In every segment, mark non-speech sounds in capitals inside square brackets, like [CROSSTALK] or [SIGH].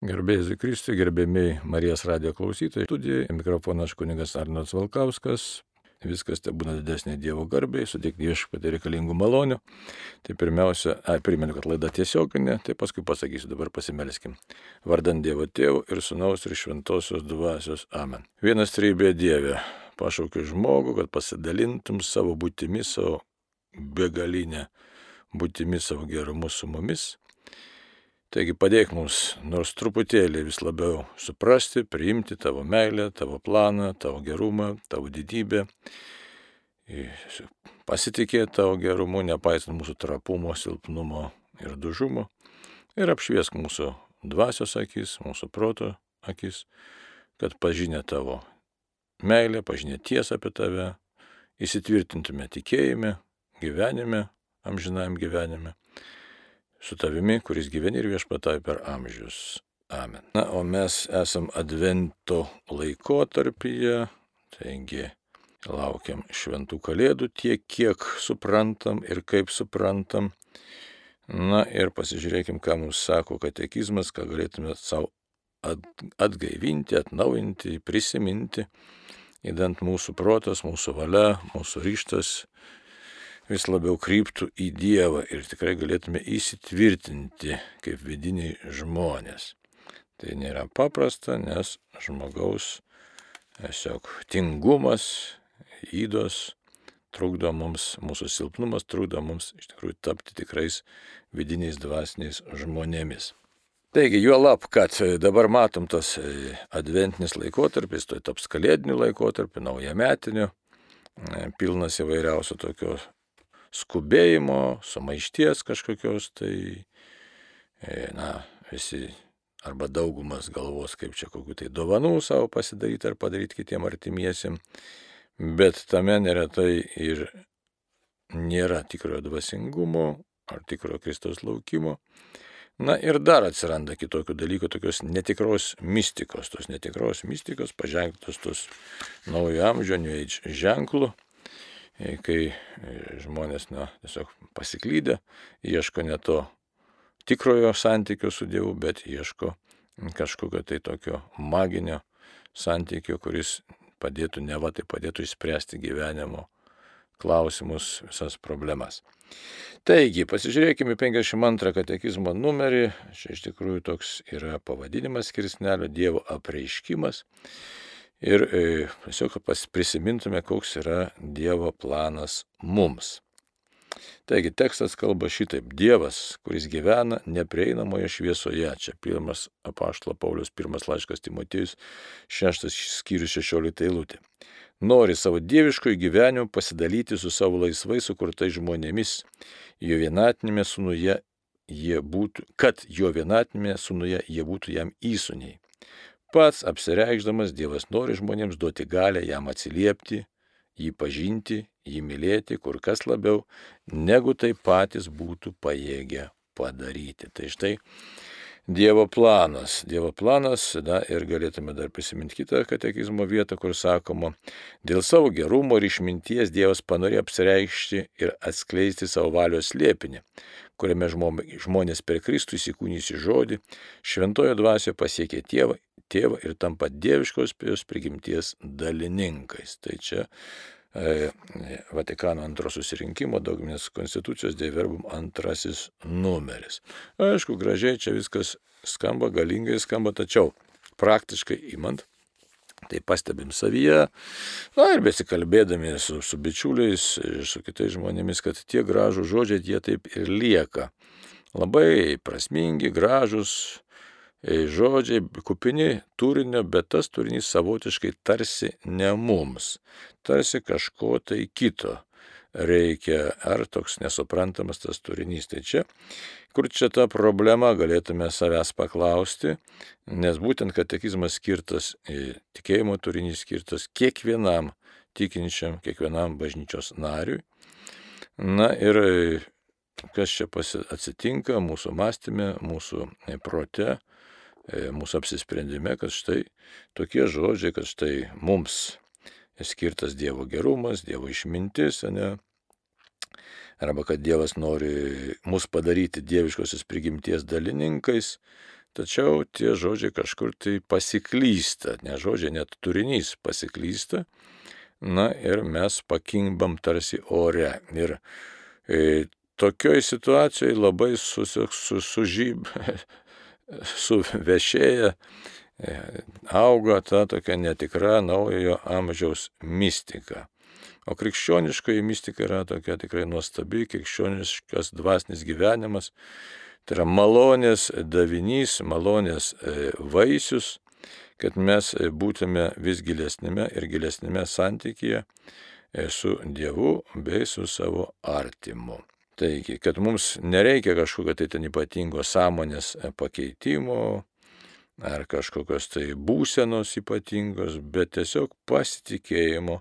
Gerbėjai Kristui, gerbėmiai Marijos radio klausytojai, studijoje mikrofonas kunigas Arnas Valkauskas. Viskas te būna didesnė Dievo garbiai, sudėk viešpatį reikalingų malonių. Tai pirmiausia, ai, primenu, kad laida tiesioginė, tai paskui pasakysiu, dabar pasimelskim. Vardant Dievo Tėvų ir Sūnaus ir Šventosios Dvasios Amen. Vienas trybė Dieve, pašaukiu žmogų, kad pasidalintum savo būtimi, savo begalinę būtimi, savo gerumu su mumis Taigi padėk mums nors truputėlį vis labiau suprasti, priimti tavo meilę, tavo planą, tavo gerumą, tavo didybę, pasitikėti tavo gerumu, nepaisant mūsų trapumo, silpnumo ir dužumo. Ir apšviesk mūsų dvasios akis, mūsų proto akis, kad pažinę tavo meilę, pažinę tiesą apie tave, įsitvirtintume tikėjime, gyvenime, amžinajam gyvenime su tavimi, kuris gyveni ir viešpatai per amžius. Amen. Na, o mes esam Advento laikotarpyje, taigi laukiam šventų kalėdų tiek, kiek suprantam ir kaip suprantam. Na ir pasižiūrėkim, ką mums sako katekizmas, ką galėtume savo atgaivinti, atnaujinti, prisiminti, įdant mūsų protas, mūsų valia, mūsų ryštas vis labiau kryptų į Dievą ir tikrai galėtume įsitvirtinti kaip vidiniai žmonės. Tai nėra paprasta, nes žmogaus tiesiog tingumas, įdos trukdo mums, mūsų silpnumas trukdo mums iš tikrųjų tapti tikrais vidiniais dvasiniais žmonėmis. Taigi, juo lab, kad dabar matom tas adventinis laikotarpis, tai taps kalėdiniu laikotarpiu, naujametiniu, pilnas įvairiausių tokio skubėjimo, sumaišties kažkokios, tai, e, na, visi arba daugumas galvos, kaip čia kokiu tai dovanų savo pasidaryti ar padaryti kitiem artimiesiam, bet tame neretai ir nėra tikrojo dvasingumo ar tikrojo Kristaus laukimo. Na ir dar atsiranda kitokių dalykų, tokios netikros mystikos, tos netikros mystikos, paženktos tos naujo amžio ženklų, kai e, žmonės, na, tiesiog pasiklydė, ieško ne to tikrojo santykio su Dievu, bet ieško kažkokio tai tokio maginio santykio, kuris padėtų, ne va, tai padėtų išspręsti gyvenimo klausimus, visas problemas. Taigi, pasižiūrėkime 52 katekizmo numerį, čia iš tikrųjų toks yra pavadinimas skirsnelio Dievo apreiškimas ir e, tiesiog prisimintume, koks yra Dievo planas mums. Taigi tekstas kalba šitaip. Dievas, kuris gyvena neprieinamoje šviesoje. Čia pirmas apaštalo Paulius pirmas laiškas Timotėjus, šeštas skyrius šešiolikta eilutė. Nori savo dieviškojo gyvenimu pasidalyti su savo laisvai sukurtais žmonėmis, jo vienatinėme sunuje jie būtų, kad jo vienatinėme sunuje jie būtų jam įsuniai. Pats apsireikšdamas Dievas nori žmonėms duoti galę jam atsiliepti, jį pažinti, jį mylėti kur kas labiau, negu tai patys būtų pajėgę padaryti. Tai štai Dievo planas. Dievo planas, na ir galėtume dar prisiminti kitą katekizmo vietą, kur sakoma, dėl savo gerumo ir išminties Dievas panorėjo apsireikšti ir atskleisti savo valios liepinį, kuriame žmonės per Kristų įsikūnysi žodį, šventojo dvasioje pasiekė tėvą tėvą ir tampa dieviškos jos prigimties dalininkais. Tai čia e, Vatikano antro susirinkimo dogminės konstitucijos Dieverbum antrasis numeris. Aišku, gražiai čia viskas skamba, galingai skamba, tačiau praktiškai įmant, tai pastebim savyje, na ir besikalbėdami su, su bičiuliais ir su kitais žmonėmis, kad tie gražų žodžiai jie taip ir lieka. Labai prasmingi, gražus, E, žodžiai kupini turinio, bet tas turinys savotiškai tarsi ne mums, tarsi kažko tai kito reikia, ar toks nesuprantamas tas turinys. Tai čia, kur čia ta problema, galėtume savęs paklausti, nes būtent katekizmas skirtas, e, tikėjimo turinys skirtas kiekvienam tikinčiam, kiekvienam bažnyčios nariui. Na ir e, kas čia atsitinka mūsų mąstymė, mūsų prote, E, mūsų apsisprendime, kad štai tokie žodžiai, kad štai mums skirtas Dievo gerumas, Dievo išmintis, ne? arba kad Dievas nori mus padaryti dieviškosios prigimties dalininkais, tačiau tie žodžiai kažkur tai pasiklysta, ne žodžiai, net turinys pasiklysta, na ir mes pakimbam tarsi ore. Ir e, tokioj situacijoje labai sužyb, su, su, suvešėja e, auga ta tokia netikra naujojo amžiaus mistika. O krikščioniškoji mistika yra tokia tikrai nuostabi, krikščioniškas dvasinis gyvenimas. Tai yra malonės davinys, malonės e, vaisius, kad mes būtume vis gilesnėme ir gilesnėme santykėje e, su Dievu bei su savo artimu. Taigi, kad mums nereikia kažkokio tai ten ypatingo sąmonės pakeitimo ar kažkokios tai būsenos ypatingos, bet tiesiog pasitikėjimo,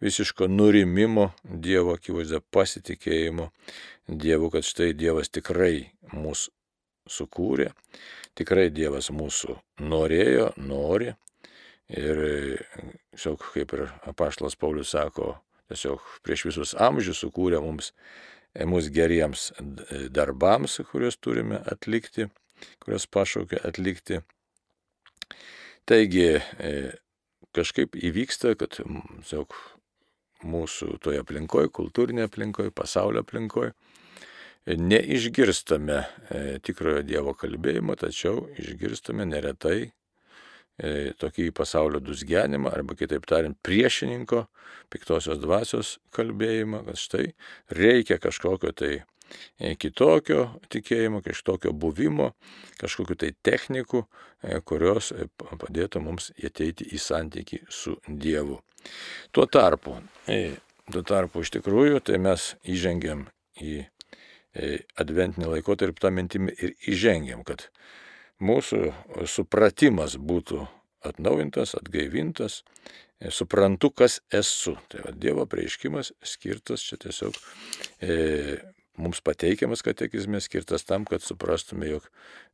visiško nurimimo Dievo akivaizdą, pasitikėjimo Dievu, kad štai Dievas tikrai mūsų sukūrė, tikrai Dievas mūsų norėjo, nori. Ir, tiesiog, kaip ir apaštalas Paulius sako, tiesiog prieš visus amžius sukūrė mums mūsų geriems darbams, kuriuos turime atlikti, kuriuos pašaukia atlikti. Taigi e, kažkaip įvyksta, kad tiesiog mūsų toje aplinkoje, kultūrinėje aplinkoje, pasaulio aplinkoje, neišgirstame e, tikrojo Dievo kalbėjimo, tačiau išgirstame neretai E, tokį pasaulio dusgenimą, arba kitaip tariant, priešininko, piktosios dvasios kalbėjimą, kad štai reikia kažkokio tai kitokio tikėjimo, kažkokio buvimo, kažkokiu tai technikų, e, kurios padėtų mums ateiti į santykį su Dievu. Tuo tarpu, tuo tarpu iš tikrųjų, tai mes įžengėm į adventinį laikotarpį tą mintimį ir įžengėm, kad mūsų supratimas būtų atnaujintas, atgaivintas, e, suprantu, kas esu. Tai va, Dievo prieiškimas skirtas čia tiesiog e, mums pateikiamas katekizme, skirtas tam, kad suprastume, jog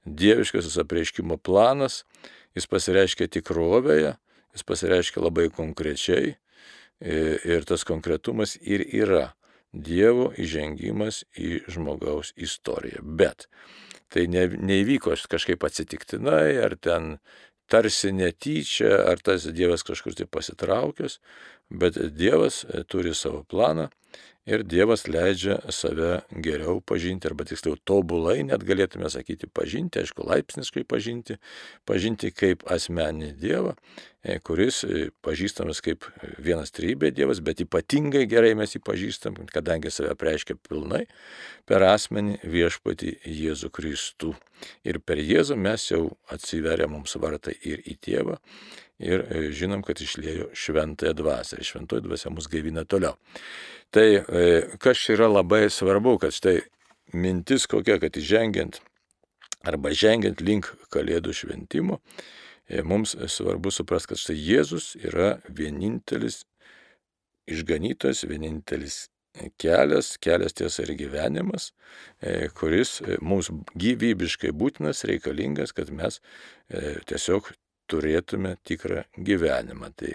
dieviškasis apreiškimo planas, jis pasireiškia tikrovėje, jis pasireiškia labai konkrečiai e, ir tas konkretumas ir yra Dievo įžengimas į žmogaus istoriją. Bet tai ne, neįvyko kažkaip atsitiktinai, ar ten tarsi netyčia, ar tas Dievas kažkur tai pasitraukęs, bet Dievas e, turi savo planą ir Dievas leidžia save geriau pažinti, arba tiksliau tobulai, net galėtume sakyti pažinti, aišku, laipsniškai pažinti, pažinti kaip asmenį Dievą, e, kuris e, pažįstamas kaip vienas trybė Dievas, bet ypatingai gerai mes jį pažįstam, kadangi save preiškia pilnai per asmenį viešpatį Jėzų Kristų. Ir per Jėzų mes jau atsiveria mums vartai ir į tėvą, ir e, žinom, kad išlėjo šventąją dvasę. Ir šventoji dvasia mus gaivina toliau. Tai e, kas yra labai svarbu, kad štai mintis kokia, kad įžengiant arba žengiant link kalėdų šventimo, e, mums svarbu suprasti, kad štai Jėzus yra vienintelis išganytas, vienintelis kelias, kelias tiesa ir gyvenimas, kuris mums gyvybiškai būtinas, reikalingas, kad mes tiesiog turėtume tikrą gyvenimą. Tai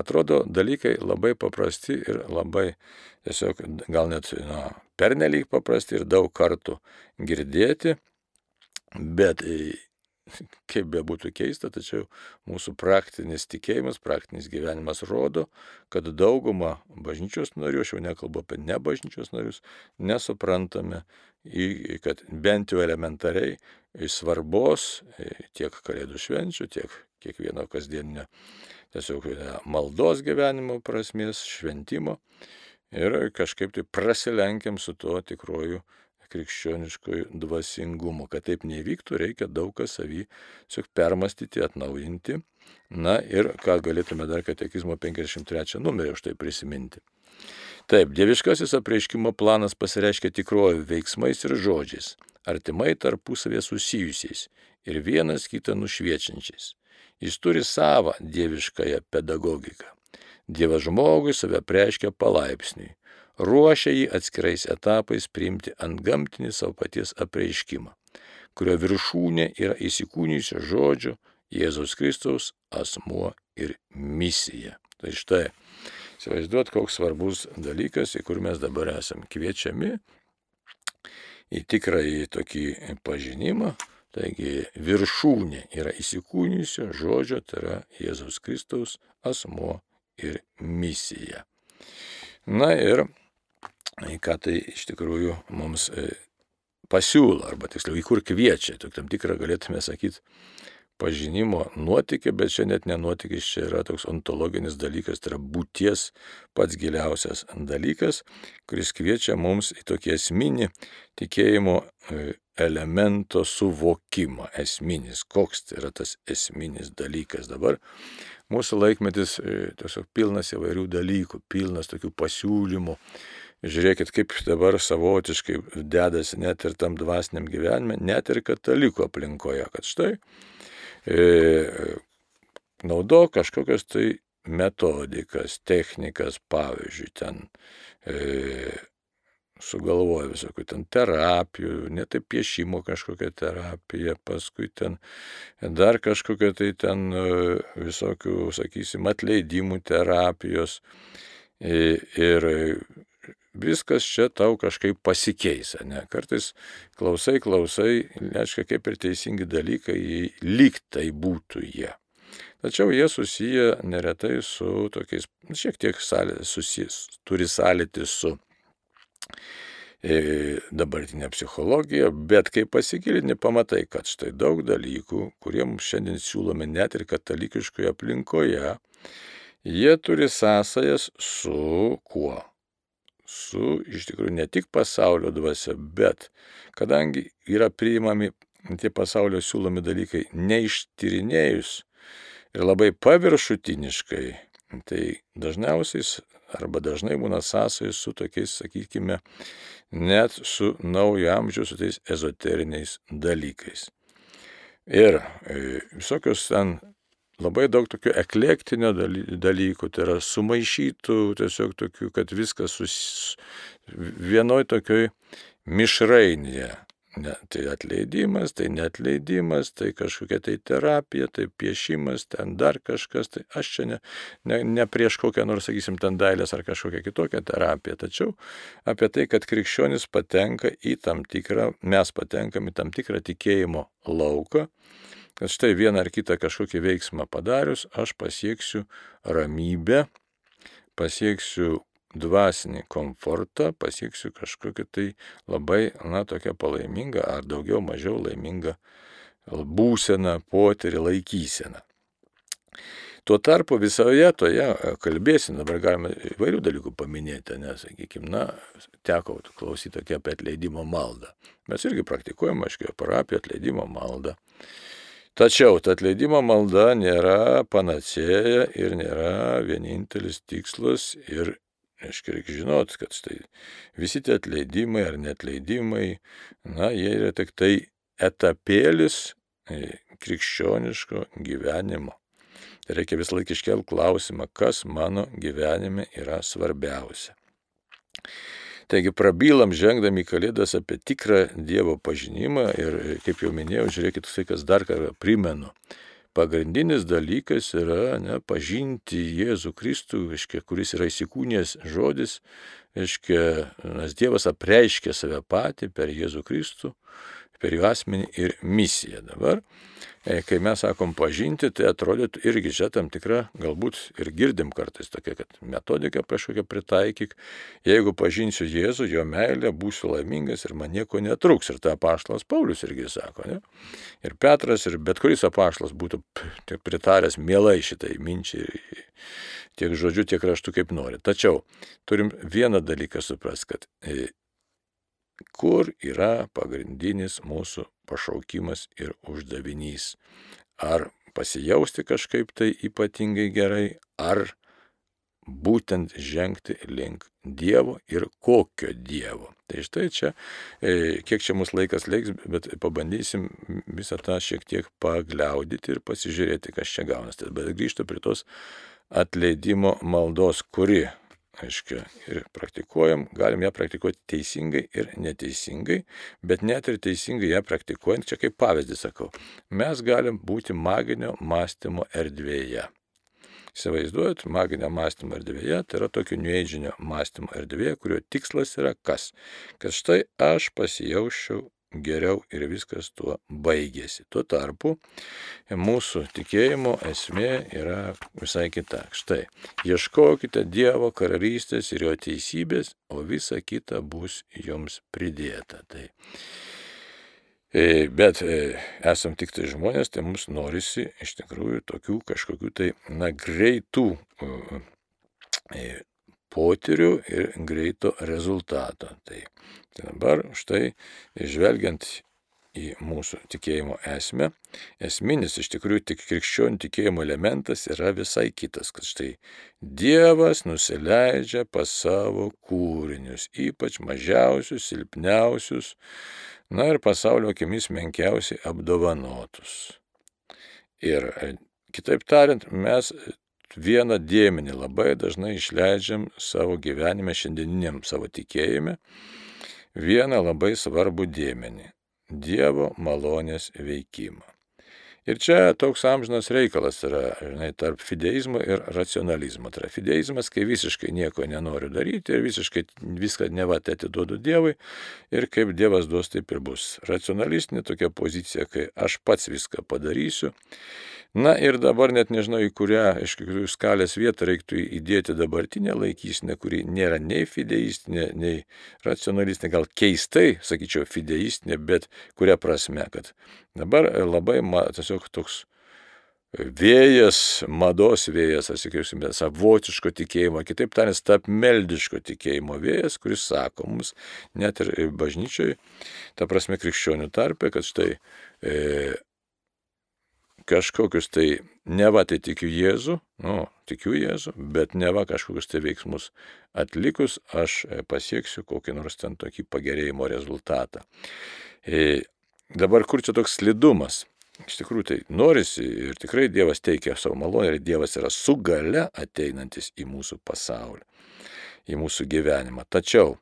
atrodo dalykai labai paprasti ir labai tiesiog gal net na, pernelyg paprasti ir daug kartų girdėti, bet [LAUGHS] kaip be būtų keista, tačiau mūsų praktinis tikėjimas, praktinis gyvenimas rodo, kad dauguma bažnyčios narių, aš jau nekalbu apie nebažnyčios narius, nesuprantame, kad bent jau elementariai svarbos tiek kalėdų švenčių, tiek kiekvieno kasdieninio tiesiog maldos gyvenimo prasmės, šventimo ir kažkaip tai prasilenkiam su tuo tikroju krikščioniškoju dvasingumu. Kad taip nevyktų, reikia daug ką savį tiesiog permastyti, atnaujinti. Na ir ką galėtume dar katekizmo 53 numerį už tai prisiminti. Taip, dieviškasis apreiškimo planas pasireiškia tikruoju veiksmais ir žodžiais, artimai tarpusavė susijusiais ir vienas kitą nušviečiančiais. Jis turi savo dieviškąją pedagogiką. Dievas žmogui save preiškia palaipsniui, ruošia jį atskirais etapais priimti ant gamtinį savo paties apreiškimą, kurio viršūnė yra įsikūnijusio žodžio Jėzaus Kristaus asmuo ir misija. Tai štai, įsivaizduot, koks svarbus dalykas, į kur mes dabar esame kviečiami į tikrąjį tokį pažinimą, Taigi viršūnė yra įsikūnijusio žodžio, tai yra Jėzaus Kristaus asmo ir misija. Na ir ką tai iš tikrųjų mums e, pasiūlo, arba tiksliau į kur kviečia, tik tam tikrą galėtume sakyti pažinimo nuotykį, bet čia net nenuotykis, čia yra toks ontologinis dalykas, tai yra būties pats giliausias dalykas, kuris kviečia mums į tokį esminį tikėjimo e, elemento suvokimą, esminis, koks tai yra tas esminis dalykas. Dabar mūsų laikmetis e, tiesiog pilnas įvairių dalykų, pilnas tokių pasiūlymų. Žiūrėkit, kaip dabar savotiškai dedasi net ir tam dvasiniam gyvenime, net ir katalikų aplinkoje, kad štai e, naudok kažkokias tai metodikas, technikas, pavyzdžiui, ten e, sugalvoja visokių ten terapijų, netai piešimo kažkokia terapija, paskui ten dar kažkokia tai ten e, visokių, sakysim, atleidimų terapijos. Ir viskas čia tau kažkaip pasikeis, ne? Kartais klausai, klausai, reiškia, kaip ir teisingi dalykai, lyg tai būtų jie. Tačiau jie susiję neretai su tokiais, šiek tiek susijęs, turi sąlytį su dabartinė psichologija, bet kai pasigilini, pamatai, kad štai daug dalykų, kurie mums šiandien siūlomi net ir katalikiškoje aplinkoje, jie turi sąsajas su kuo? su iš tikrųjų ne tik pasaulio dvasia, bet kadangi yra priimami tie pasaulio siūlomi dalykai neištyrinėjus ir labai paviršutiniškai, tai dažniausiai arba dažnai būna sąsajus su tokiais, sakykime, net su naujo amžiaus, su tais ezoteriniais dalykais. Ir e, visokios ten labai daug tokių eklektinio dalykų, tai yra sumaišytų, tiesiog tokių, kad viskas sus... vienoj tokioj mišrainėje. Ne, tai atleidimas, tai netleidimas, tai kažkokia tai terapija, tai piešimas, ten dar kažkas, tai aš čia ne, ne, ne prieš kokią nors, sakysim, ten dailės ar kažkokią kitokią terapiją, tačiau apie tai, kad krikščionis patenka į tam tikrą, mes patenkam į tam tikrą tikėjimo lauką, kad štai vieną ar kitą kažkokį veiksmą padarius, aš pasieksiu ramybę, pasieksiu dvasinį komfortą, pasieksiu kažkokią tai labai, na, tokią palaimingą ar daugiau mažiau laimingą būseną, potyrį, laikyseną. Tuo tarpu visoje toje kalbėsime, dabar galime įvairių dalykų paminėti, nes, sakykime, na, teko klausyti tokia apie atleidimo maldą. Mes irgi praktikuojame, aiškiai, parapiją atleidimo maldą. Tačiau ta atleidimo malda nėra panacėja ir nėra vienintelis tikslas ir, aiškiai, reikia žinot, kad štai visi tie atleidimai ar netleidimai, na, jie yra tik tai etapėlis e, krikščioniško gyvenimo. Tai reikia vis laik iškelti klausimą, kas mano gyvenime yra svarbiausia. Taigi prabylam žengdami kalėdas apie tikrą Dievo pažinimą ir, kaip jau minėjau, žiūrėkit, tai kas dar kartą primenu. Pagrindinis dalykas yra ne, pažinti Jėzų Kristų, aiškia, kuris yra įsikūnės žodis, aiškia, nes Dievas apreiškia save patį per Jėzų Kristų, per jų asmenį ir misiją. Dabar E, kai mes sakom pažinti, tai atrodytų irgi čia tam tikra, galbūt ir girdim kartais tokia, kad metodika kažkokia pritaikyk, jeigu pažinsiu Jėzų, jo meilę, būsiu laimingas ir man nieko netruks. Ir ta apaštalas Paulius irgi sako, ne? Ir Petras, ir bet kuris apaštalas būtų pritaręs mielai šitai minčiai, tiek žodžiu, tiek raštu kaip nori. Tačiau turim vieną dalyką suprasti, kad e, kur yra pagrindinis mūsų pašaukimas ir uždavinys. Ar pasijausti kažkaip tai ypatingai gerai, ar būtent žengti link Dievo ir kokio Dievo. Tai štai čia, e, kiek čia mūsų laikas leiks, bet pabandysim visą tą šiek tiek pagliaudyti ir pasižiūrėti, kas čia gaunasi. Bet grįžtu prie tos atleidimo maldos, kuri aiškia, ir praktikuojam, galim ją praktikuoti teisingai ir neteisingai, bet net ir teisingai ją praktikuojant, čia kaip pavyzdį sakau, mes galim būti maginio mąstymo erdvėje. Įsivaizduojat, maginio mąstymo erdvėje, tai yra tokio nuėdžinio mąstymo erdvėje, kurio tikslas yra kas? Kad štai aš pasijaučiau geriau ir viskas tuo baigėsi. Tuo tarpu mūsų tikėjimo esmė yra visai kita. Štai, ieškokite Dievo karalystės ir jo teisybės, o visa kita bus jums pridėta. Tai, e, bet e, esam tik tai žmonės, tai mums norisi iš tikrųjų tokių kažkokių tai, na, greitų e, potyrių ir greito rezultato. Tai, tai dabar štai, žvelgiant į mūsų tikėjimo esmę, esminis iš tikrųjų tik krikščionių tikėjimo elementas yra visai kitas, kad štai Dievas nusileidžia pas savo kūrinius, ypač mažiausius, silpniausius, na ir pasaulio akimis menkiausiai apdovanotus. Ir kitaip tariant, mes vieną dėmenį labai dažnai išleidžiam savo gyvenime, šiandieniniam savo tikėjime, vieną labai svarbų dėmenį - Dievo malonės veikimą. Ir čia toks amžinas reikalas yra, žinai, tarp fideizmo ir racionalizmo. Tai yra fideizmas, kai visiškai nieko nenoriu daryti ir visiškai viską nevat atiduodu Dievui ir kaip Dievas duos, taip ir bus. Racionalistinė tokia pozicija, kai aš pats viską padarysiu Na ir dabar net nežinau, į kurią iš tikrųjų skalės vietą reiktų įdėti dabartinę laikysinę, kuri nėra nei fideistinė, nei racionalistinė, gal keistai, sakyčiau, fideistinė, bet kuria prasme, kad dabar labai ma, tiesiog toks vėjas, mados vėjas, sakysime, savotiško tikėjimo, kitaip tariant, tapmeldiško tikėjimo vėjas, kuris sako mums, net ir bažnyčiai, ta prasme krikščionių tarpe, kad štai e, kažkokius tai, ne va tai tikiu Jėzų, nu, tikiu Jėzų, bet ne va kažkokius tai veiksmus atlikus, aš e, pasieksiu kokį nors ten tokį pagerėjimo rezultatą. E, dabar kur čia toks slidumas? Iš tikrųjų tai norisi ir tikrai Dievas teikia savo malonę ir Dievas yra su gale ateinantis į mūsų pasaulį, į mūsų gyvenimą. Tačiau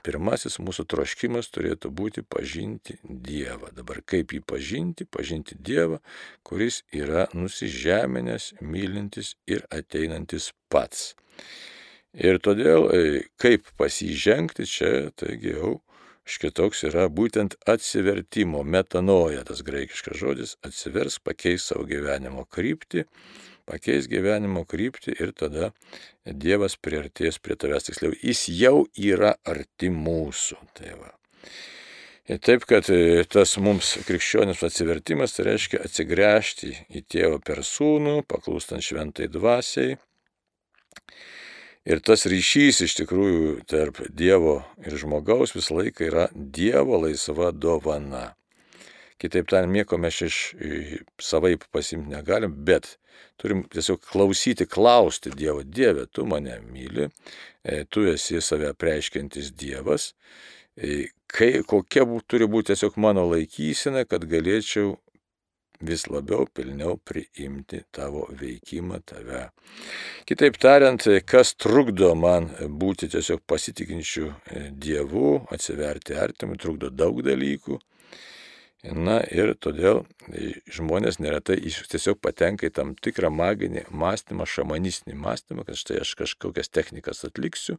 Pirmasis mūsų troškimas turėtų būti pažinti Dievą. Dabar kaip jį pažinti? Pažinti Dievą, kuris yra nusižeminęs, mylintis ir ateinantis pats. Ir todėl, e, kaip pasižengti čia, taigi jau škitoks yra būtent atsivertimo, metanoja tas graikiškas žodis, atsivers, pakeis savo gyvenimo kryptį pakeis gyvenimo kryptį ir tada Dievas priartės prie tavęs tiksliau. Jis jau yra arti mūsų. Tai va. Ir taip, kad e, tas mums krikščionis atsivertimas, tai reiškia atsigręžti į tėvą per sūnų, paklūstant šventai dvasiai. Ir tas ryšys iš tikrųjų tarp Dievo ir žmogaus visą laiką yra Dievo laisva dovana. Kitaip tariant, nieko mes iš savaip pasimti negalim, bet turim tiesiog klausyti, klausti Dievo, Dieve, tu mane myli, e, tu esi save preiškiantis Dievas, e, kai, kokia turi būti tiesiog mano laikysena, kad galėčiau vis labiau pilniau priimti tavo veikimą tave. Kitaip tariant, kas trukdo man būti tiesiog pasitikinčių e, Dievu, atsiverti artimui, trukdo daug dalykų. Na ir todėl žmonės neretai tiesiog patenka į tam tikrą maginį mąstymą, šamanistinį mąstymą, kad štai aš kažkokias technikas atliksiu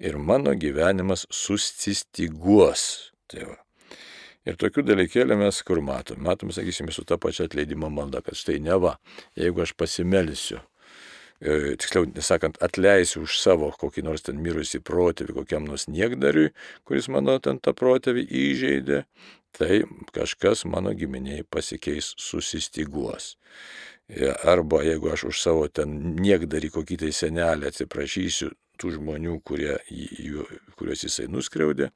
ir mano gyvenimas susistiguos. Tai va. Ir tokių dalykėlių mes kur matom? Matom, sakysime, su ta pačia atleidimo malda, kad štai ne va, jeigu aš pasimelsiu E, tiksliau, nesakant, atleisiu už savo kokį nors ten mirusį protėvį kokiam nors niekdariui, kuris mano ten tą protėvį įžeidė, tai kažkas mano giminiai pasikeis, susistiguos. E, arba jeigu aš už savo ten niekdarį kokį tai senelį atsiprašysiu tų žmonių, kurie, kuriuos jisai nuskriaudė,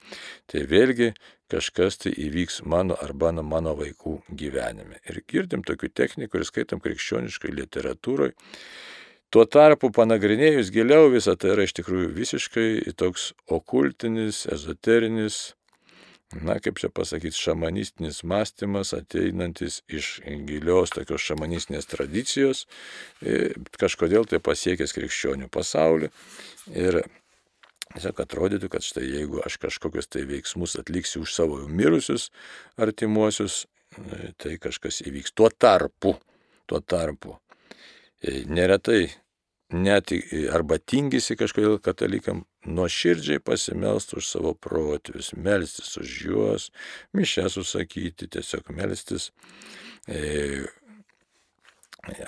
tai vėlgi kažkas tai įvyks mano arba mano vaikų gyvenime. Ir girdim tokių technikų ir skaitom krikščioniškai literatūroje Tuo tarpu panagrinėjus giliau visą tai yra iš tikrųjų visiškai toks okultinis, ezoterinis, na kaip čia pasakyti, šamanistinis mąstymas ateinantis iš gilios tokios šamanistinės tradicijos, kažkodėl tai pasiekęs krikščionių pasaulį. Ir tiesiog atrodytų, kad štai jeigu aš kažkokius tai veiksmus atliksiu už savo mirusius artimuosius, tai kažkas įvyks. Tuo tarpu, tuo tarpu, neretai net arba tingisi kažkodėl katalikam nuoširdžiai pasimelsti už savo protėvius, melstis už juos, mišę susakyti, tiesiog melstis, e,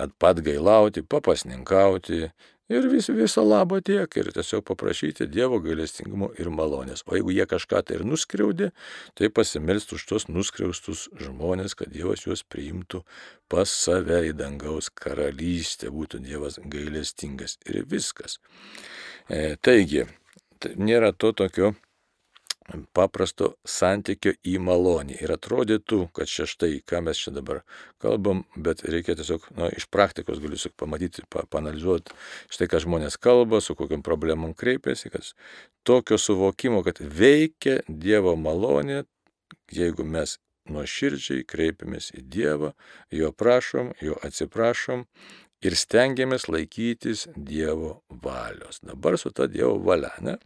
atpatgailauti, papasninkauti, Ir vis, viso labo tiek, ir tiesiog paprašyti Dievo gailestingumo ir malonės. O jeigu jie kažką tai ir nuskriaudė, tai pasimelsti už tos nuskriaustus žmonės, kad Dievas juos priimtų pas save į dangaus karalystę, būtų Dievas gailestingas. Ir viskas. E, taigi, tai nėra to tokio paprasto santykio į malonį. Ir atrodytų, kad šeštai, ką mes čia dabar kalbam, bet reikia tiesiog nu, iš praktikos galiu tiesiog pamatyti, pa, panalizuoti štai, ką žmonės kalba, su kokiam problemom kreipiasi, kad tokio suvokimo, kad veikia Dievo malonė, jeigu mes nuoširdžiai kreipiamės į Dievą, jo prašom, jo atsiprašom ir stengiamės laikytis Dievo valios. Dabar su ta Dievo valia, ne?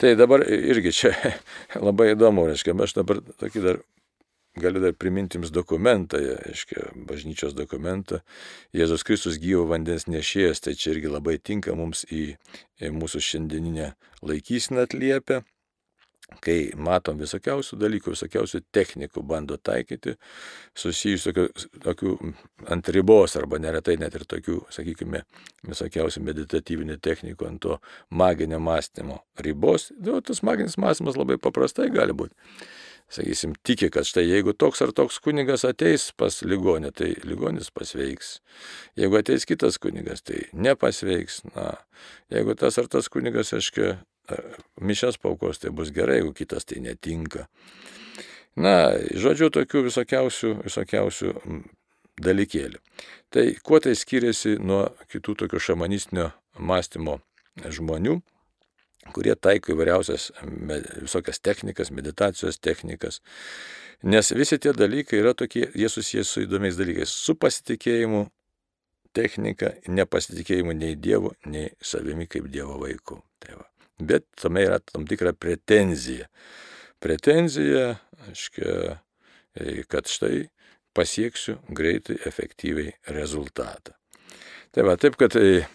Tai dabar irgi čia [LAUGHS] labai įdomu, reiškia, aš dabar tokį dar galiu dar priminti jums dokumentą, reiškia, bažnyčios dokumentą, Jėzus Kristus gyvo vandens nešėjas, tai čia irgi labai tinka mums į, į mūsų šiandieninę laikysiną atliepę kai matom visokiausių dalykų, visokiausių technikų bando taikyti, susijusių tokių, tokių ant ribos arba neretai net ir tokių, sakykime, visokiausių meditatyvinių technikų ant to maginio mąstymo ribos, nu, tas maginis mąstymas labai paprastai gali būti. Sakysim, tiki, kad štai jeigu toks ar toks kunigas ateis pas ligonį, tai ligonis pasveiks. Jeigu ateis kitas kunigas, tai nepasveiks. Na, jeigu tas ar tas kunigas, aiškiai, mišes paukos, tai bus gerai, jeigu kitas tai netinka. Na, žodžiu, tokių visokiausių, visokiausių dalykėlių. Tai kuo tai skiriasi nuo kitų tokių šamanistinio mąstymo žmonių, kurie taiko įvairiausias visokias technikas, meditacijos technikas. Nes visi tie dalykai yra tokie, jie susijęs su įdomiais dalykais. Su pasitikėjimu technika, nepasitikėjimu nei Dievu, nei savimi kaip Dievo vaiku. Tai va bet tame yra tam tikra pretenzija. Pretenzija, aiškia, e, kad štai pasieksiu greitai, efektyviai rezultatą. Tai va, taip, kad e,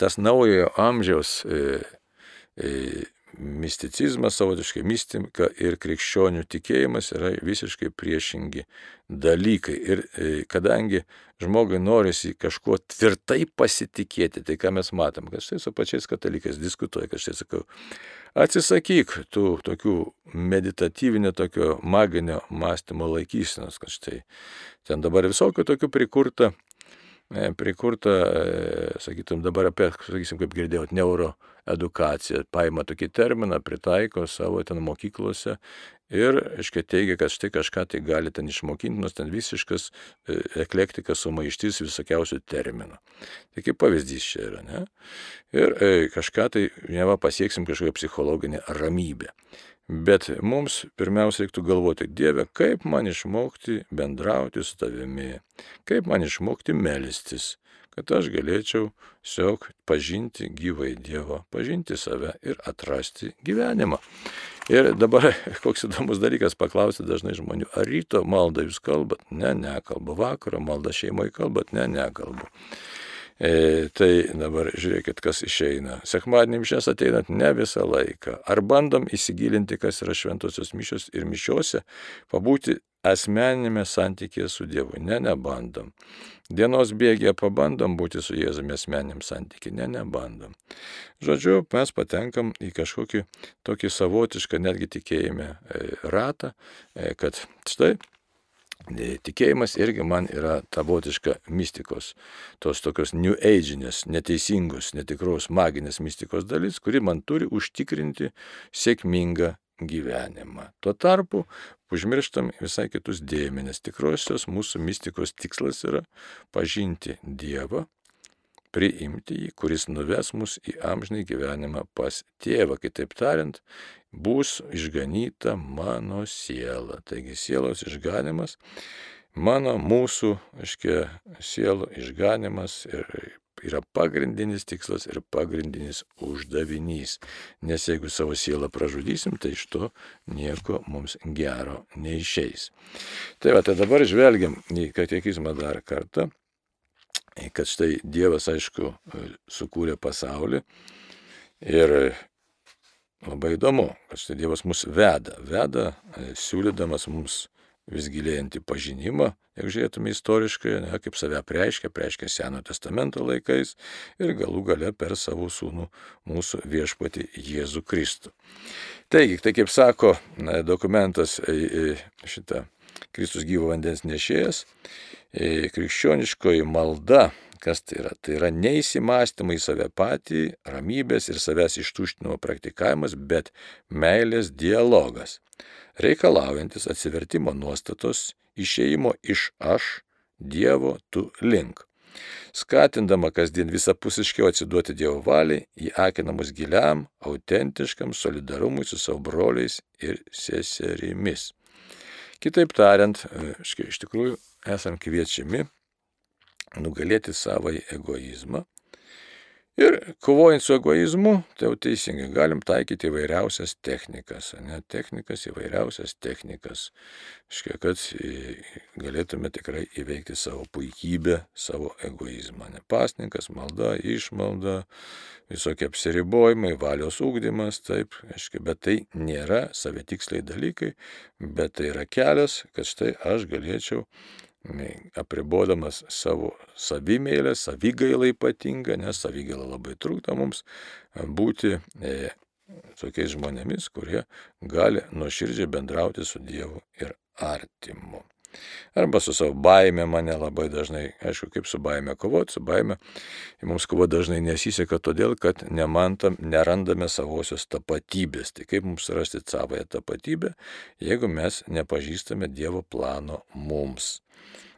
tas naujojo amžiaus e, misticizmas, savotiškai mistika ir krikščionių tikėjimas yra visiškai priešingi dalykai. Ir e, kadangi žmogui norisi kažkuo tvirtai pasitikėti, tai ką mes matom, kad štai su pačiais katalikais diskutuoja, kad štai sakau, atsisakyk tų tokių meditatyvinio, tokio maginio mąstymo laikysenos, kad štai ten dabar visokių tokių prikurta prikurta, e, sakytum, dabar apie, sakysim, kaip girdėjot, neuroedukacija, paima tokį terminą, pritaiko savo ten mokyklose ir, aiškiai, teigia, kad štai kažką tai gali ten išmokinti, nors ten visiškas e, eklektikas sumaištis visokiausių terminų. Tai kaip pavyzdys čia yra, ne? Ir e, kažką tai, neva pasieksim kažkokią psichologinę ramybę. Bet mums pirmiausia reiktų galvoti, Dieve, kaip man išmokti bendrauti su tavimi, kaip man išmokti melstis, kad aš galėčiau tiesiog pažinti gyvai Dievo, pažinti save ir atrasti gyvenimą. Ir dabar [LAUGHS] koks įdomus dalykas paklausti dažnai žmonių, ar ryto maldą jūs kalbat? Ne, nekalbu. Vakaro maldą šeimoje kalbat? Ne, nekalbu. E, tai dabar žiūrėkit, kas išeina. Sekmadienį mišės ateinat ne visą laiką. Ar bandom įsigilinti, kas yra šventosios mišios ir mišiuose, pabūti asmeninėme santykėje su Dievu. Ne, nebandom. Dienos bėgėje pabandom būti su Jėzumi asmeniniam santykiai. Ne, nebandom. Žodžiu, mes patenkam į kažkokį tokį savotišką netgi tikėjime e, ratą, e, kad štai Tikėjimas irgi man yra tavotiška mistikos, tos tokios new age'inės, neteisingos, netikros maginės mistikos dalis, kuri man turi užtikrinti sėkmingą gyvenimą. Tuo tarpu užmirštam visai kitus dėmenis. Tikrosios mūsų mistikos tikslas yra pažinti Dievą, priimti jį, kuris nuves mus į amžinį gyvenimą pas tėvą. Kitaip tariant, bus išganyta mano siela. Taigi sielos išganimas, mano, mūsų, aiškiai, sielo išganimas ir yra pagrindinis tikslas ir pagrindinis uždavinys. Nes jeigu savo sielą pražudysim, tai iš to nieko mums gero neišeis. Tai va, tai dabar žvelgiam į katekizmą dar kartą kad štai Dievas, aišku, sukūrė pasaulį Ir labai įdomu, kad štai Dievas mus veda, veda, e, siūlydamas mums vis gilėjantį pažinimą, jeigu žiūrėtume istoriškai, ne, kaip save preiškia, preiškia Seno testamento laikais ir galų gale per savo sūnų mūsų viešpatį Jėzų Kristų. Taigi, tai kaip sako dokumentas e, e, šitą Kristus gyvo vandens nešėjas, krikščioniškoji malda Kas tai yra? Tai yra neįsimastymai į save patį, ramybės ir savęs ištuštinimo praktikavimas, bet meilės dialogas reikalaujantis atsivertimo nuostatos, išėjimo iš aš, Dievo tu link. Skatindama kasdien visapusiškiau atsiduoti Dievo valiai, įakinamus giliam, autentiškam solidarumui su savo broliais ir seserimis. Kitaip tariant, iš tikrųjų esam kviečiami nugalėti savai egoizmą Ir kovojant su egoizmu, tai jau teisingai, galim taikyti įvairiausias technikas, ne, technikas, įvairiausias technikas, iškia, kad galėtume tikrai įveikti savo puikybę, savo egoizmą. Ne pasninkas, malda, išmalda, visokie apsiribojimai, valios ūkdymas, taip, iškia, bet tai nėra savitiksliai dalykai, bet tai yra kelias, kad štai aš galėčiau apribodamas savo savimėlę, savigailą ypatingą, nes savigaila labai trūkta mums būti e, tokiais žmonėmis, kurie gali nuoširdžiai bendrauti su Dievu ir artimu. Arba su savo baime mane labai dažnai, aišku, kaip su baime kovoti, su baime mums kovo dažnai nesiseka todėl, kad nemantam, nerandame savosios tapatybės. Tai kaip mums rasti savoją tapatybę, jeigu mes nepažįstame Dievo plano mums.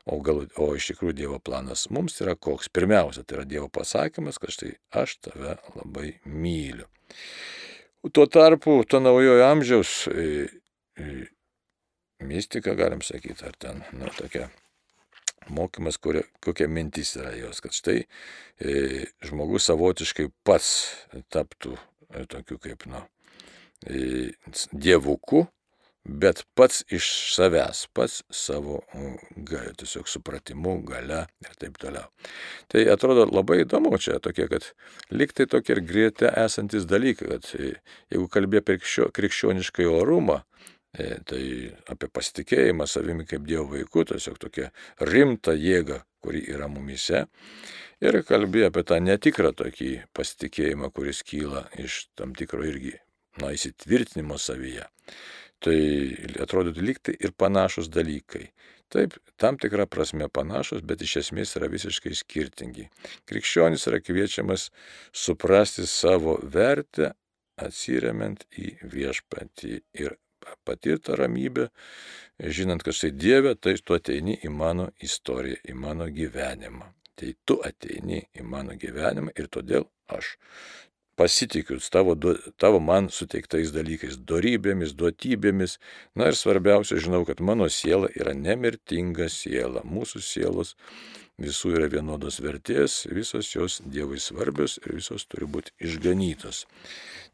O, gal, o iš tikrųjų Dievo planas mums yra koks? Pirmiausia, tai yra Dievo pasakymas, kad štai aš tave labai myliu. Tuo tarpu, to naujojo amžiaus e, e, mistika, galim sakyti, ar ten, na, tokia mokymas, kuria, kokia mintis yra jos, kad štai e, žmogus savotiškai pats taptų e, tokiu kaip, na, e, dievuku, bet pats iš savęs, pats savo gal, tiesiog supratimu, gale ir taip toliau. Tai atrodo labai įdomu čia tokie, kad liktai tokie ir grėte esantis dalykai, kad jeigu kalbė apie krikščioniškai orumą, e, tai apie pasitikėjimą savimi kaip Dievo vaikų, tiesiog tokia rimta jėga, kuri yra mumise. Ir kalbėjo apie tą netikrą tokį pasitikėjimą, kuris kyla iš tam tikro irgi, na, įsitvirtinimo savyje tai atrodytų lygtai ir panašus dalykai. Taip, tam tikrą prasme panašus, bet iš esmės yra visiškai skirtingi. Krikščionis yra kviečiamas suprasti savo vertę, atsiriamant į viešpatį ir patirtą ramybę, žinant, kad štai Dieve, tai tu ateini į mano istoriją, į mano gyvenimą. Tai tu ateini į mano gyvenimą ir todėl aš pasitikiu tavo, tavo man suteiktais dalykais, darybėmis, duotybėmis. Na ir svarbiausia, žinau, kad mano siela yra nemirtinga siela. Mūsų sielos visų yra vienodos vertės, visos jos Dievui svarbios ir visos turi būti išganytos.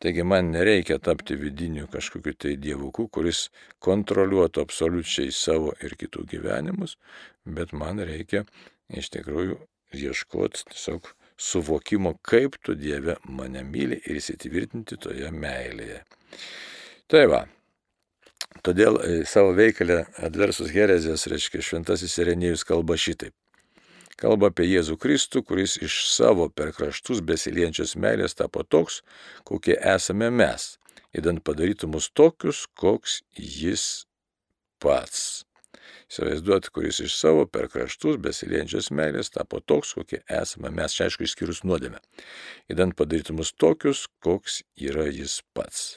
Taigi man nereikia tapti vidiniu kažkokiu tai dievuku, kuris kontroliuotų absoliučiai savo ir kitų gyvenimus, bet man reikia iš tikrųjų ieškoti tiesiog suvokimo, kaip tu Dieve mane myli ir įsitvirtinti toje meilėje. Tai va. Todėl e, savo veikalę Adversus Herezės, reiškia, šventasis Irenėjus kalba šitaip. Kalba apie Jėzų Kristų, kuris iš savo per kraštus besiliejančios meilės tapo toks, kokie esame mes, įdant padarytų mus tokius, koks jis pats. Įsivaizduot, kuris iš savo per kraštus besiliejančios meilės tapo toks, kokie esame mes, čia aišku, išskyrus nuodėmę. Įdant padarytų mus tokius, koks yra jis pats.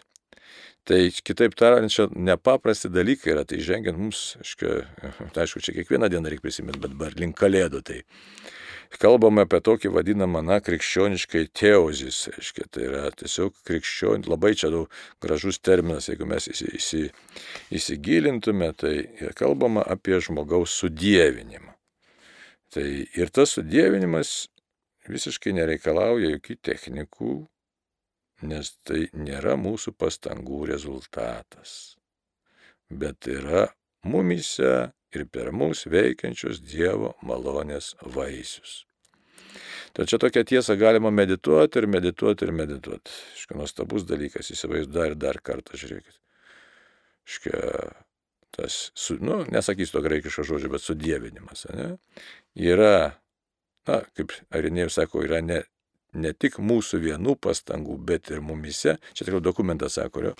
Tai kitaip tariant, čia nepaprasti dalykai yra, tai žengiant mums, aišku, [LAUGHS] aišku, čia kiekvieną dieną reikia prisiminti, bet bar link kalėdų tai kalbame apie tokį vadinamą, na, krikščioniškai teozis, aiškiai, tai yra tiesiog krikščion, labai čia daug gražus terminas, jeigu mes įsi, įsi, įsigilintume, tai kalbama apie žmogaus sudėvinimą. Tai ir tas sudėvinimas visiškai nereikalauja jokių technikų, nes tai nėra mūsų pastangų rezultatas, bet yra mumise ir per mus veikiančios Dievo malonės vaisius. Tad čia tokią tiesą galima medituoti ir medituoti ir medituoti. Iškia, nuostabus dalykas, įsivaizduoju dar ir dar kartą, žiūrėkit. Iškia, tas, su, nu, nesakysiu to graikiško žodžio, bet sudėvinimas, ne? Yra, na, kaip Arinėjus sako, yra ne ne tik mūsų vienų pastangų, bet ir mumise, čia tikrai dokumentas sako,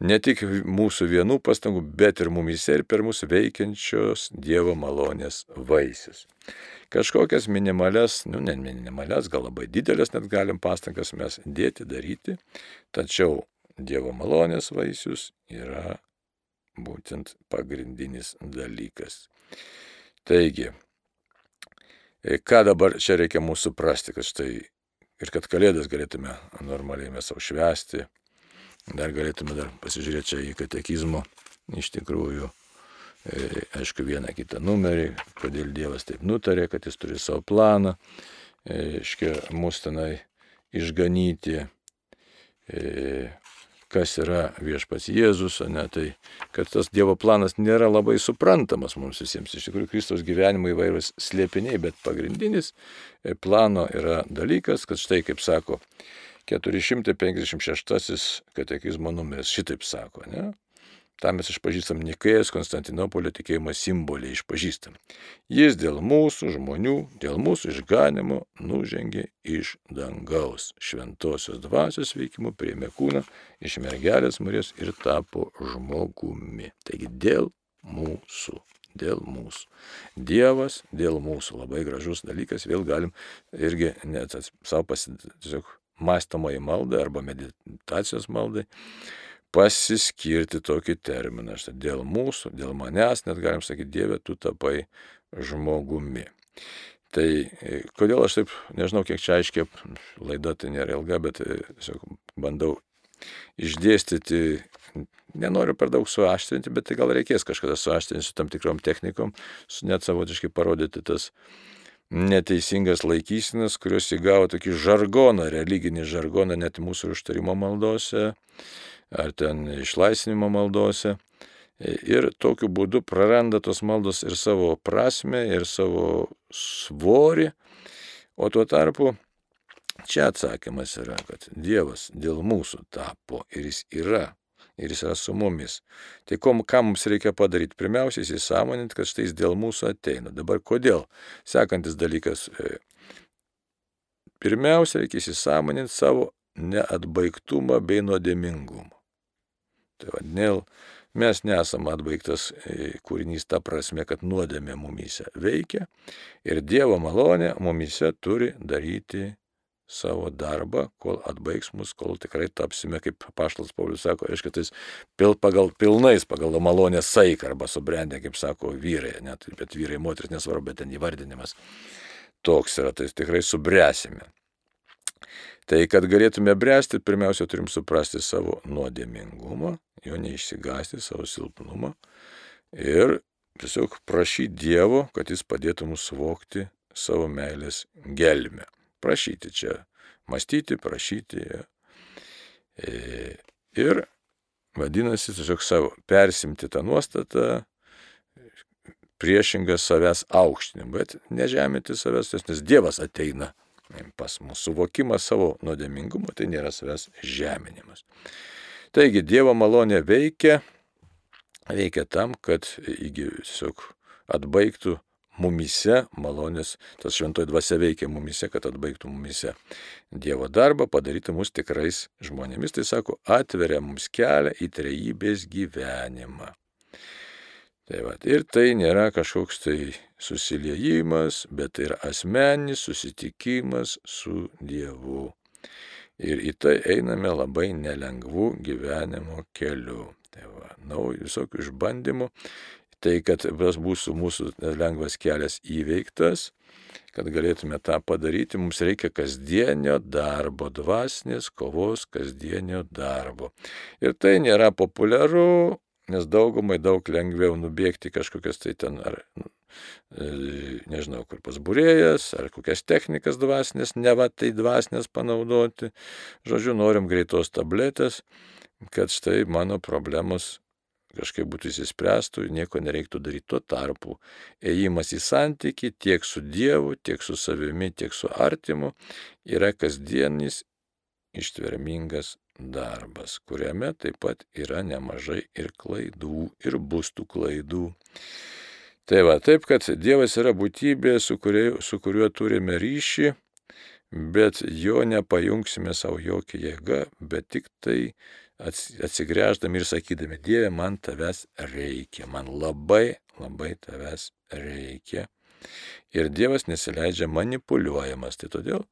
ne tik mūsų vienų pastangų, bet ir mumise ir per mūsų veikiančios Dievo malonės vaisius. Kažkokias minimales, nu ne minimales, gal labai didelės net galim pastangas mes dėti, daryti, tačiau Dievo malonės vaisius yra būtent pagrindinis dalykas. Taigi, ką dabar čia reikia mūsų suprasti, kad štai ir kad kalėdas galėtume normaliai mes savo švesti. Dar galėtume dar pasižiūrėti čia į katekizmo iš tikrųjų, e, aišku, vieną kitą numerį, kodėl Dievas taip nutarė, kad jis turi savo planą, e, iškia mus tenai išganyti. E, kas yra viešpats Jėzus, ne, tai kad tas Dievo planas nėra labai suprantamas mums visiems. Iš tikrųjų, Kristaus gyvenimo įvairūs slėpiniai, bet pagrindinis e, plano yra dalykas, kad štai kaip sako 456 katekizmo numeris, šitaip sako, ne? Tam mes išpažįstam Nikėjas Konstantinopolio tikėjimo simbolį išpažįstam. Jis dėl mūsų žmonių, dėl mūsų išganimo nužengė iš dangaus. Šventosios dvasios veikimų priėmė kūną iš mergelės Marijos ir tapo žmogumi. Taigi dėl mūsų. Dėl mūsų. Dievas dėl mūsų. Labai gražus dalykas. Vėl galim irgi net savo pasidžiaugti mąstamai maldai arba meditacijos maldai pasiskirti tokį terminą. Štai dėl mūsų, dėl manęs, net galim sakyti, Dieve, tu tapai žmogumi. Tai e, kodėl aš taip, nežinau, kiek čia aiškiai, laida tai nėra ilga, bet e, tiesiog bandau išdėstyti, nenoriu per daug suaštrinti, bet tai gal reikės kažkada suaštrinti su tam tikrom technikom, su net savotiškai parodyti tas neteisingas laikysinas, kurios įgavo tokį žargoną, religinį žargoną net mūsų užtarimo maldose, ar ten išlaisvinimo maldose. Ir tokiu būdu praranda tos maldos ir savo prasme, ir savo svorį. O tuo tarpu čia atsakymas yra, kad Dievas dėl mūsų tapo ir jis yra. Ir jis yra su mumis. Tai kom, ką mums reikia padaryti? Pirmiausia, įsisąmoninti, kad štai jis dėl mūsų ateina. Dabar kodėl? Sekantis dalykas. E, pirmiausia, reikia įsisąmoninti savo neatbaigtumą bei nuodėmingumą. Tai vadinėl, mes nesame atbaigtas e, kūrinys ta prasme, kad nuodėmė mumyse veikia ir Dievo malonė mumyse turi daryti savo darbą, kol atbaigs mus, kol tikrai tapsime, kaip Paštas Paulius sako, reiškia, tais pil, pagal, pilnais, pagal malonės saiką arba subrendę, kaip sako vyrai, net, bet vyrai, moteris nesvarbu, bet ten įvardinimas toks yra, tai tikrai subręsime. Tai kad galėtume bręsti, pirmiausia, turim suprasti savo nuodėmingumą, jo neišsigasti, savo silpnumą ir tiesiog prašyti Dievo, kad jis padėtų mums suvokti savo meilės gelmę. Prašyti čia, mąstyti, prašyti. Ja. E, ir vadinasi, tiesiog savo persimti tą nuostatą, priešingą savęs aukštinimą, bet nežeminti savęs, nes Dievas ateina pas mūsų suvokimas savo nuodėmingumo, tai nėra savęs žeminimas. Taigi Dievo malonė veikia, veikia tam, kad tiesiog atbaigtų mumise malonės, tas šventoji dvasia veikia mumise, kad atbaigtų mumise Dievo darbą, padarytų mus tikrais žmonėmis, tai sako, atveria mums kelią į trejybės gyvenimą. Tai va, ir tai nėra kažkoks tai susiliejimas, bet tai yra asmeninis susitikimas su Dievu. Ir į tai einame labai nelengvų gyvenimo keliu. Tai va, naujų visokių išbandymų. Tai, kad tas būsų mūsų lengvas kelias įveiktas, kad galėtume tą padaryti, mums reikia kasdienio darbo, dvasinės kovos kasdienio darbo. Ir tai nėra populiaru, nes daugumai daug lengviau nubėgti kažkokias tai ten ar, e, nežinau, kur pas būrėjas, ar kokias technikas dvasinės, ne va tai dvasinės panaudoti. Žodžiu, norim greitos tabletės, kad štai mano problemos kažkaip būtų įsispręstų, nieko nereiktų daryti. Tuo tarpu ėjimas į santyki tiek su Dievu, tiek su savimi, tiek su artimu yra kasdienis ištvermingas darbas, kuriame taip pat yra nemažai ir klaidų, ir bus tų klaidų. Tai va, taip, kad Dievas yra būtybė, su, kuria, su kuriuo turime ryšį, bet jo nepajungsime savo jokią jėgą, bet tik tai atsigręždami ir sakydami, Dieve, man tavęs reikia, man labai, labai tavęs reikia. Ir Dievas nesileidžia manipuliuojamas. Tai todėl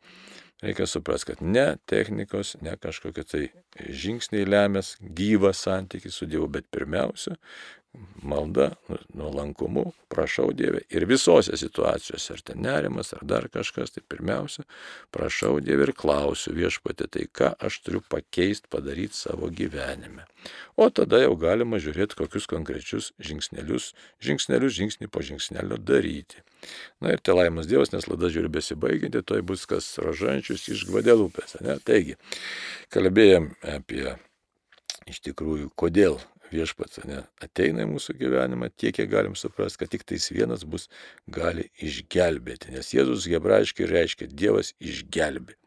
reikia suprasti, kad ne technikos, ne kažkokie tai žingsniai lemės gyvą santykį su Dievu, bet pirmiausia, malda, nu, nuolankumu, prašau Dievę ir visose situacijose, ar ten nerimas, ar dar kažkas, tai pirmiausia, prašau Dievę ir klausiu viešpatį, tai ką aš turiu pakeisti, padaryti savo gyvenime. O tada jau galima žiūrėti, kokius konkrečius žingsnelius, žingsnelius, žingsnį po žingsnelio daryti. Na ir te laimas Dievas, nes lada žiūri besibaiginti, toj bus kas rožančius iš Gvadelupės. Ne? Taigi, kalbėjom apie iš tikrųjų, kodėl viešpats ne, ateina į mūsų gyvenimą, tiek, kiek galim suprasti, kad tik tais vienas bus gali išgelbėti, nes Jėzus hebrajiškai reiškia Dievas išgelbė.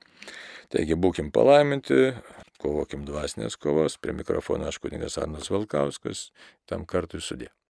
Taigi būkim palaiminti, kovokim dvasinės kovos, prie mikrofono aš kuningas Arnas Valkauskas, tam kartui sudė.